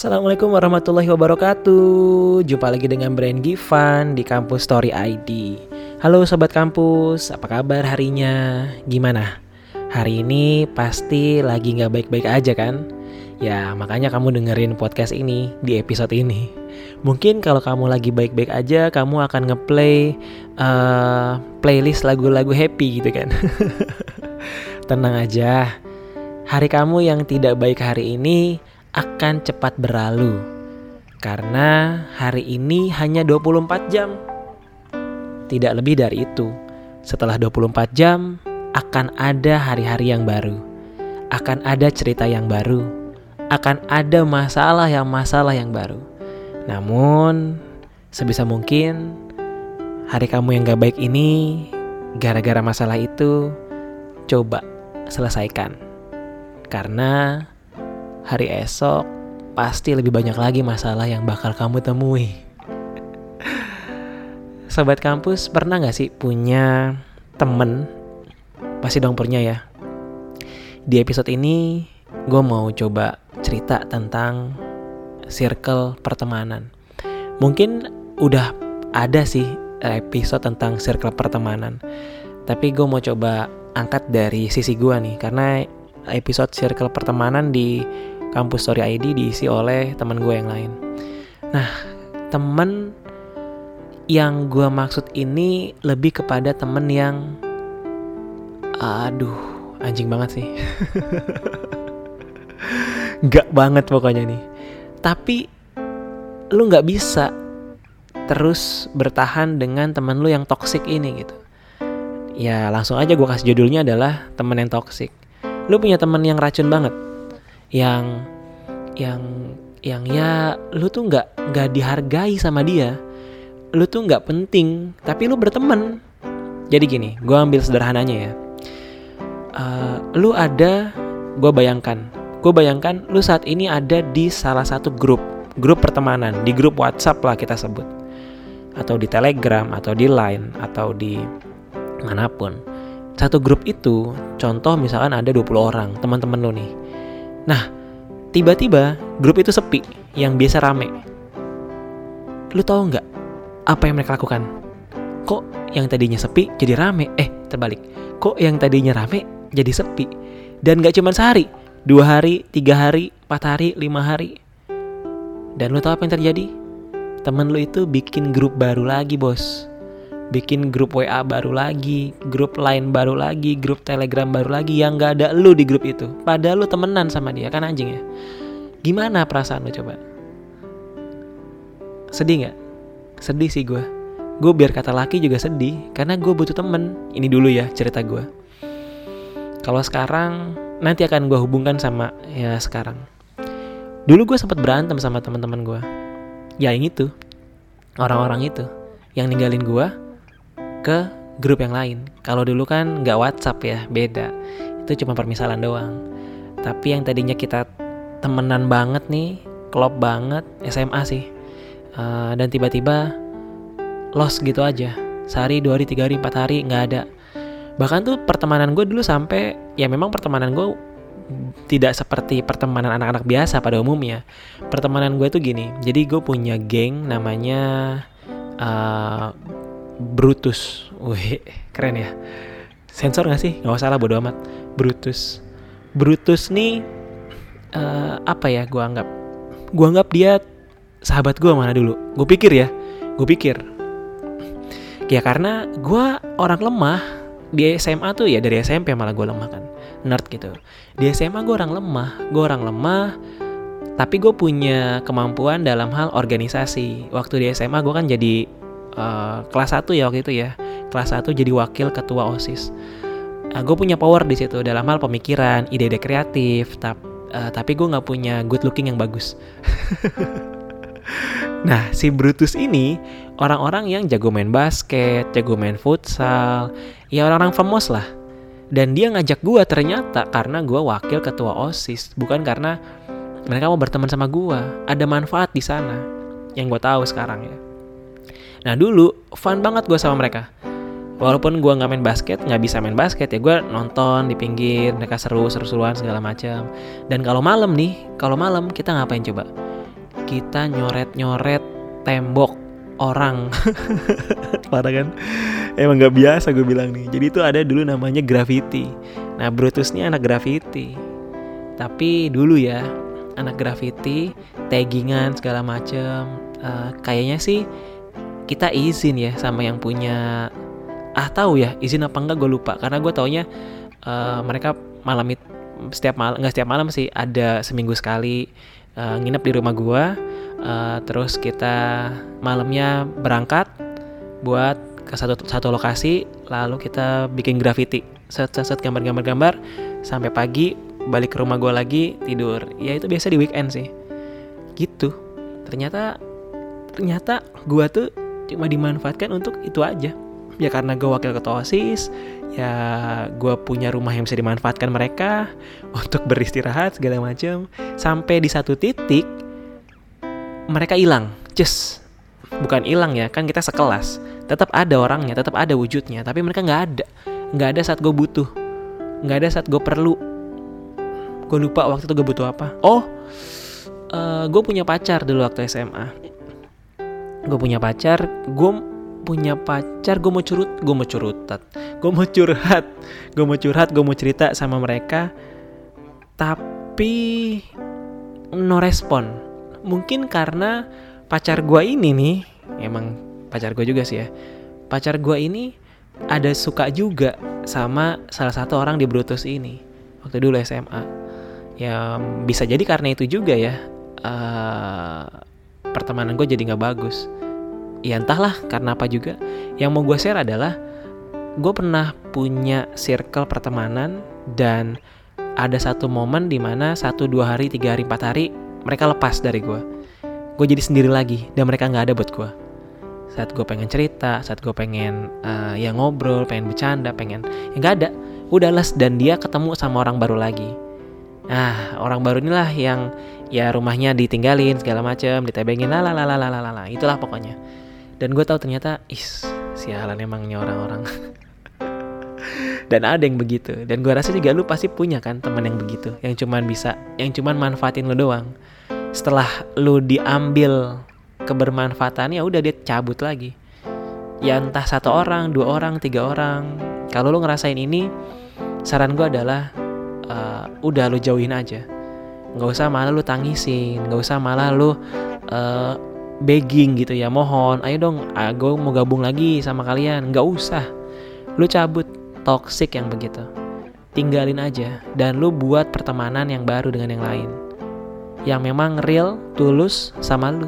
Assalamualaikum warahmatullahi wabarakatuh Jumpa lagi dengan Brand Givan di Kampus Story ID Halo Sobat Kampus, apa kabar harinya? Gimana? Hari ini pasti lagi gak baik-baik aja kan? Ya makanya kamu dengerin podcast ini di episode ini Mungkin kalau kamu lagi baik-baik aja Kamu akan ngeplay uh, playlist lagu-lagu happy gitu kan Tenang aja Hari kamu yang tidak baik hari ini akan cepat berlalu karena hari ini hanya 24 jam. Tidak lebih dari itu. Setelah 24 jam akan ada hari-hari yang baru. Akan ada cerita yang baru. Akan ada masalah yang masalah yang baru. Namun sebisa mungkin hari kamu yang gak baik ini gara-gara masalah itu coba selesaikan. Karena hari esok pasti lebih banyak lagi masalah yang bakal kamu temui. Sobat kampus, pernah gak sih punya temen? Pasti dong punya ya. Di episode ini, gue mau coba cerita tentang circle pertemanan. Mungkin udah ada sih episode tentang circle pertemanan. Tapi gue mau coba angkat dari sisi gue nih, karena episode circle pertemanan di kampus Story ID diisi oleh teman gue yang lain. Nah, temen yang gue maksud ini lebih kepada temen yang, aduh, anjing banget sih. Gak banget pokoknya nih. Tapi lu gak bisa terus bertahan dengan temen lu yang toxic ini gitu. Ya langsung aja gue kasih judulnya adalah temen yang toxic. Lu punya temen yang racun banget yang yang yang ya lu tuh nggak nggak dihargai sama dia. Lu tuh nggak penting tapi lu berteman. Jadi gini gue ambil sederhananya ya. Uh, lu ada gue bayangkan. Gue bayangkan lu saat ini ada di salah satu grup grup pertemanan di grup WhatsApp lah kita sebut. Atau di Telegram atau di Line atau di mana pun. Satu grup itu contoh misalkan ada 20 orang teman-teman lu nih Nah, tiba-tiba grup itu sepi, yang biasa rame. Lu tahu nggak apa yang mereka lakukan? Kok yang tadinya sepi jadi rame? Eh, terbalik. Kok yang tadinya rame jadi sepi? Dan nggak cuma sehari, dua hari, tiga hari, empat hari, lima hari. Dan lu tahu apa yang terjadi? Temen lu itu bikin grup baru lagi, bos bikin grup WA baru lagi, grup lain baru lagi, grup Telegram baru lagi yang gak ada lu di grup itu. Padahal lu temenan sama dia kan anjing ya. Gimana perasaan lu coba? Sedih gak? Sedih sih gue. Gue biar kata laki juga sedih karena gue butuh temen. Ini dulu ya cerita gue. Kalau sekarang nanti akan gue hubungkan sama ya sekarang. Dulu gue sempat berantem sama teman-teman gue. Ya yang itu, orang-orang itu yang ninggalin gue ke grup yang lain. Kalau dulu kan nggak WhatsApp ya, beda. Itu cuma permisalan doang. Tapi yang tadinya kita temenan banget nih, klop banget, SMA sih. Uh, dan tiba-tiba lost gitu aja. Sehari, dua hari, tiga hari, empat hari nggak ada. Bahkan tuh pertemanan gue dulu sampai ya memang pertemanan gue tidak seperti pertemanan anak-anak biasa pada umumnya. Pertemanan gue tuh gini, jadi gue punya geng namanya uh, Brutus. Wih, keren ya. Sensor gak sih? Gak usah lah bodo amat. Brutus. Brutus nih uh, apa ya Gue anggap? Gue anggap dia sahabat gue mana dulu. Gue pikir ya. Gue pikir. Ya karena gue orang lemah. Di SMA tuh ya dari SMP malah gue lemah kan. Nerd gitu. Di SMA gue orang lemah. Gue orang lemah. Tapi gue punya kemampuan dalam hal organisasi. Waktu di SMA gue kan jadi uh, kelas 1 ya waktu itu ya. Kelas 1 jadi wakil ketua osis. Uh, gue punya power di situ dalam hal pemikiran ide-ide kreatif tap, uh, tapi gue nggak punya good looking yang bagus. Nah si Brutus ini orang-orang yang jago main basket jago main futsal ya orang-orang famous lah. Dan dia ngajak gue ternyata karena gue wakil ketua osis bukan karena mereka mau berteman sama gue ada manfaat di sana yang gue tahu sekarang ya Nah dulu fun banget gue sama mereka. Walaupun gue nggak main basket, nggak bisa main basket ya gue nonton di pinggir, mereka seru seru-seruan segala macam. Dan kalau malam nih, kalau malam kita ngapain coba? kita nyoret-nyoret tembok orang parah kan emang nggak biasa gue bilang nih jadi itu ada dulu namanya graffiti nah Brutus ini anak graffiti tapi dulu ya anak graffiti taggingan segala macem uh, kayaknya sih kita izin ya sama yang punya ah tahu ya izin apa enggak gue lupa. Karena gue taunya uh, mereka malam itu setiap malam nggak setiap malam sih ada seminggu sekali uh, nginep di rumah gue uh, terus kita malamnya berangkat buat ke satu satu lokasi lalu kita bikin graffiti set set set gambar gambar gambar sampai pagi balik ke rumah gue lagi tidur. Ya itu biasa di weekend sih. Gitu. Ternyata ternyata gue tuh cuma dimanfaatkan untuk itu aja. Ya karena gue wakil ketua osis ya gue punya rumah yang bisa dimanfaatkan mereka untuk beristirahat segala macam sampai di satu titik mereka hilang. Just bukan hilang ya kan kita sekelas. Tetap ada orangnya tetap ada wujudnya tapi mereka nggak ada. Nggak ada saat gue butuh. Nggak ada saat gue perlu. Gue lupa waktu itu gue butuh apa. Oh uh, eh, gue punya pacar dulu waktu SMA gue punya pacar gue punya pacar gue mau curut gue mau curutat. Gue mau curhat gue mau curhat gue mau cerita sama mereka. Tapi no respon. Mungkin karena pacar gue ini nih emang pacar gue juga sih ya. Pacar gue ini ada suka juga sama salah satu orang di Brutus ini waktu dulu SMA ya bisa jadi karena itu juga ya. Uh, pertemanan gue jadi nggak bagus. Ya entahlah karena apa juga. Yang mau gue share adalah gue pernah punya circle pertemanan dan ada satu momen di mana satu dua hari tiga hari empat hari mereka lepas dari gue gue jadi sendiri lagi dan mereka nggak ada buat gue saat gue pengen cerita saat gue pengen uh, ya ngobrol pengen bercanda pengen ya nggak ada. Udah les dan dia ketemu sama orang baru lagi nah orang baru inilah yang ya rumahnya ditinggalin segala macem ditebengin lah itulah pokoknya. Dan gue tahu ternyata is sialan emangnya orang-orang dan ada yang begitu. Dan gue rasa juga lu pasti punya kan teman yang begitu yang cuman bisa yang cuman manfaatin lu doang. Setelah lu diambil kebermanfaatannya ya udah dia cabut lagi. Ya entah satu orang dua orang tiga orang. Kalau lu ngerasain ini saran gue adalah udah lu jauhin aja. Nggak usah malah lu tangisin nggak usah malah lu uh, begging gitu ya mohon ayo dong aku mau gabung lagi sama kalian. Nggak usah. Lu cabut toxic yang begitu. Tinggalin aja dan lu buat pertemanan yang baru dengan yang lain. Yang memang real tulus sama lu.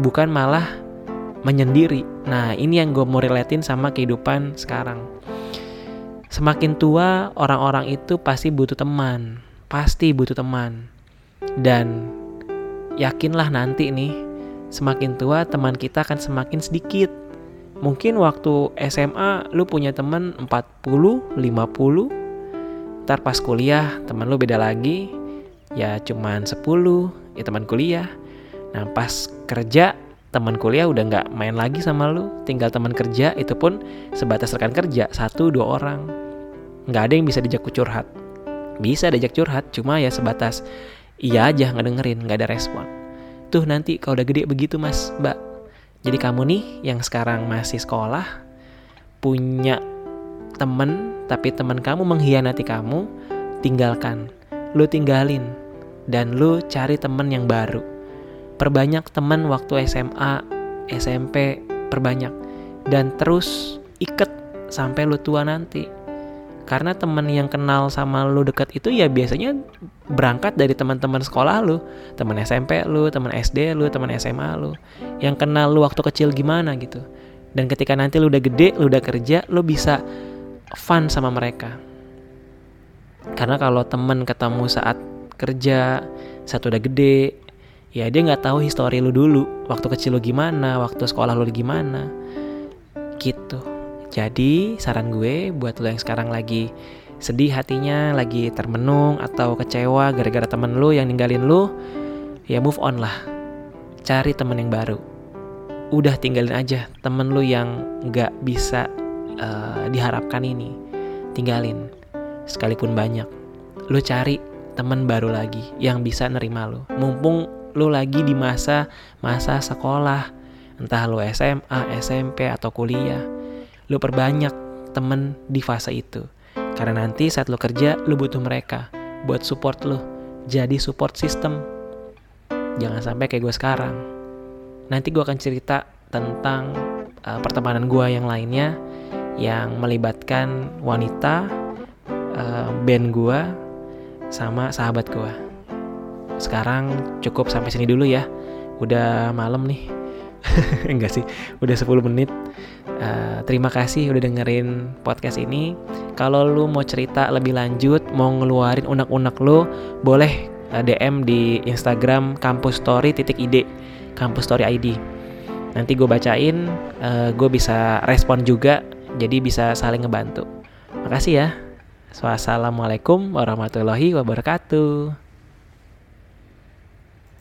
Bukan malah menyendiri. Nah ini yang gue mau relatein sama kehidupan sekarang semakin tua orang-orang itu pasti butuh teman pasti butuh teman dan yakinlah nanti nih semakin tua teman kita akan semakin sedikit. Mungkin waktu SMA lu punya teman 40, 50. Ntar pas kuliah teman lu beda lagi. Ya cuman 10, ya teman kuliah. Nah pas kerja teman kuliah udah nggak main lagi sama lu. Tinggal teman kerja itu pun sebatas rekan kerja, satu dua orang. Nggak ada yang bisa dijak curhat. Bisa diajak curhat, cuma ya sebatas iya aja nggak dengerin, nggak ada respon. Tuh nanti kalau udah gede begitu mas, mbak. Jadi kamu nih yang sekarang masih sekolah, punya temen, tapi teman kamu mengkhianati kamu, tinggalkan. Lu tinggalin. Dan lu cari temen yang baru. Perbanyak temen waktu SMA, SMP, perbanyak. Dan terus iket sampai lu tua nanti karena teman yang kenal sama lu dekat itu ya biasanya berangkat dari teman-teman sekolah lu. Teman SMP lu teman SD lu teman SMA lu. Yang kenal lu waktu kecil gimana gitu. Dan ketika nanti lu udah gede lu udah kerja lu bisa fun sama mereka. Karena kalau temen ketemu saat kerja saat udah gede ya dia nggak tahu histori lu dulu. Waktu kecil lu gimana waktu sekolah lu gimana. Gitu jadi saran gue buat lo yang sekarang lagi sedih hatinya, lagi termenung atau kecewa gara-gara temen lo yang ninggalin lo, ya move on lah. Cari temen yang baru. Udah tinggalin aja temen lo yang gak bisa uh, diharapkan ini. Tinggalin. Sekalipun banyak. Lo cari temen baru lagi yang bisa nerima lo. Mumpung lu lagi di masa masa sekolah, entah lu SMA, SMP atau kuliah. Lu perbanyak temen di fase itu. Karena nanti saat lu kerja, lu butuh mereka buat support lu. Jadi support system. Jangan sampai kayak gue sekarang. Nanti gue akan cerita tentang uh, pertemanan gue yang lainnya yang melibatkan wanita, uh, band gue, sama sahabat gue. Sekarang cukup sampai sini dulu ya. Udah malam nih. Enggak sih, udah 10 menit. Uh, terima kasih udah dengerin podcast ini. Kalau lu mau cerita lebih lanjut, mau ngeluarin unek-unek lu, boleh DM di Instagram kampus story titik ide kampus story ID nanti gue bacain uh, gue bisa respon juga jadi bisa saling ngebantu makasih ya wassalamualaikum warahmatullahi wabarakatuh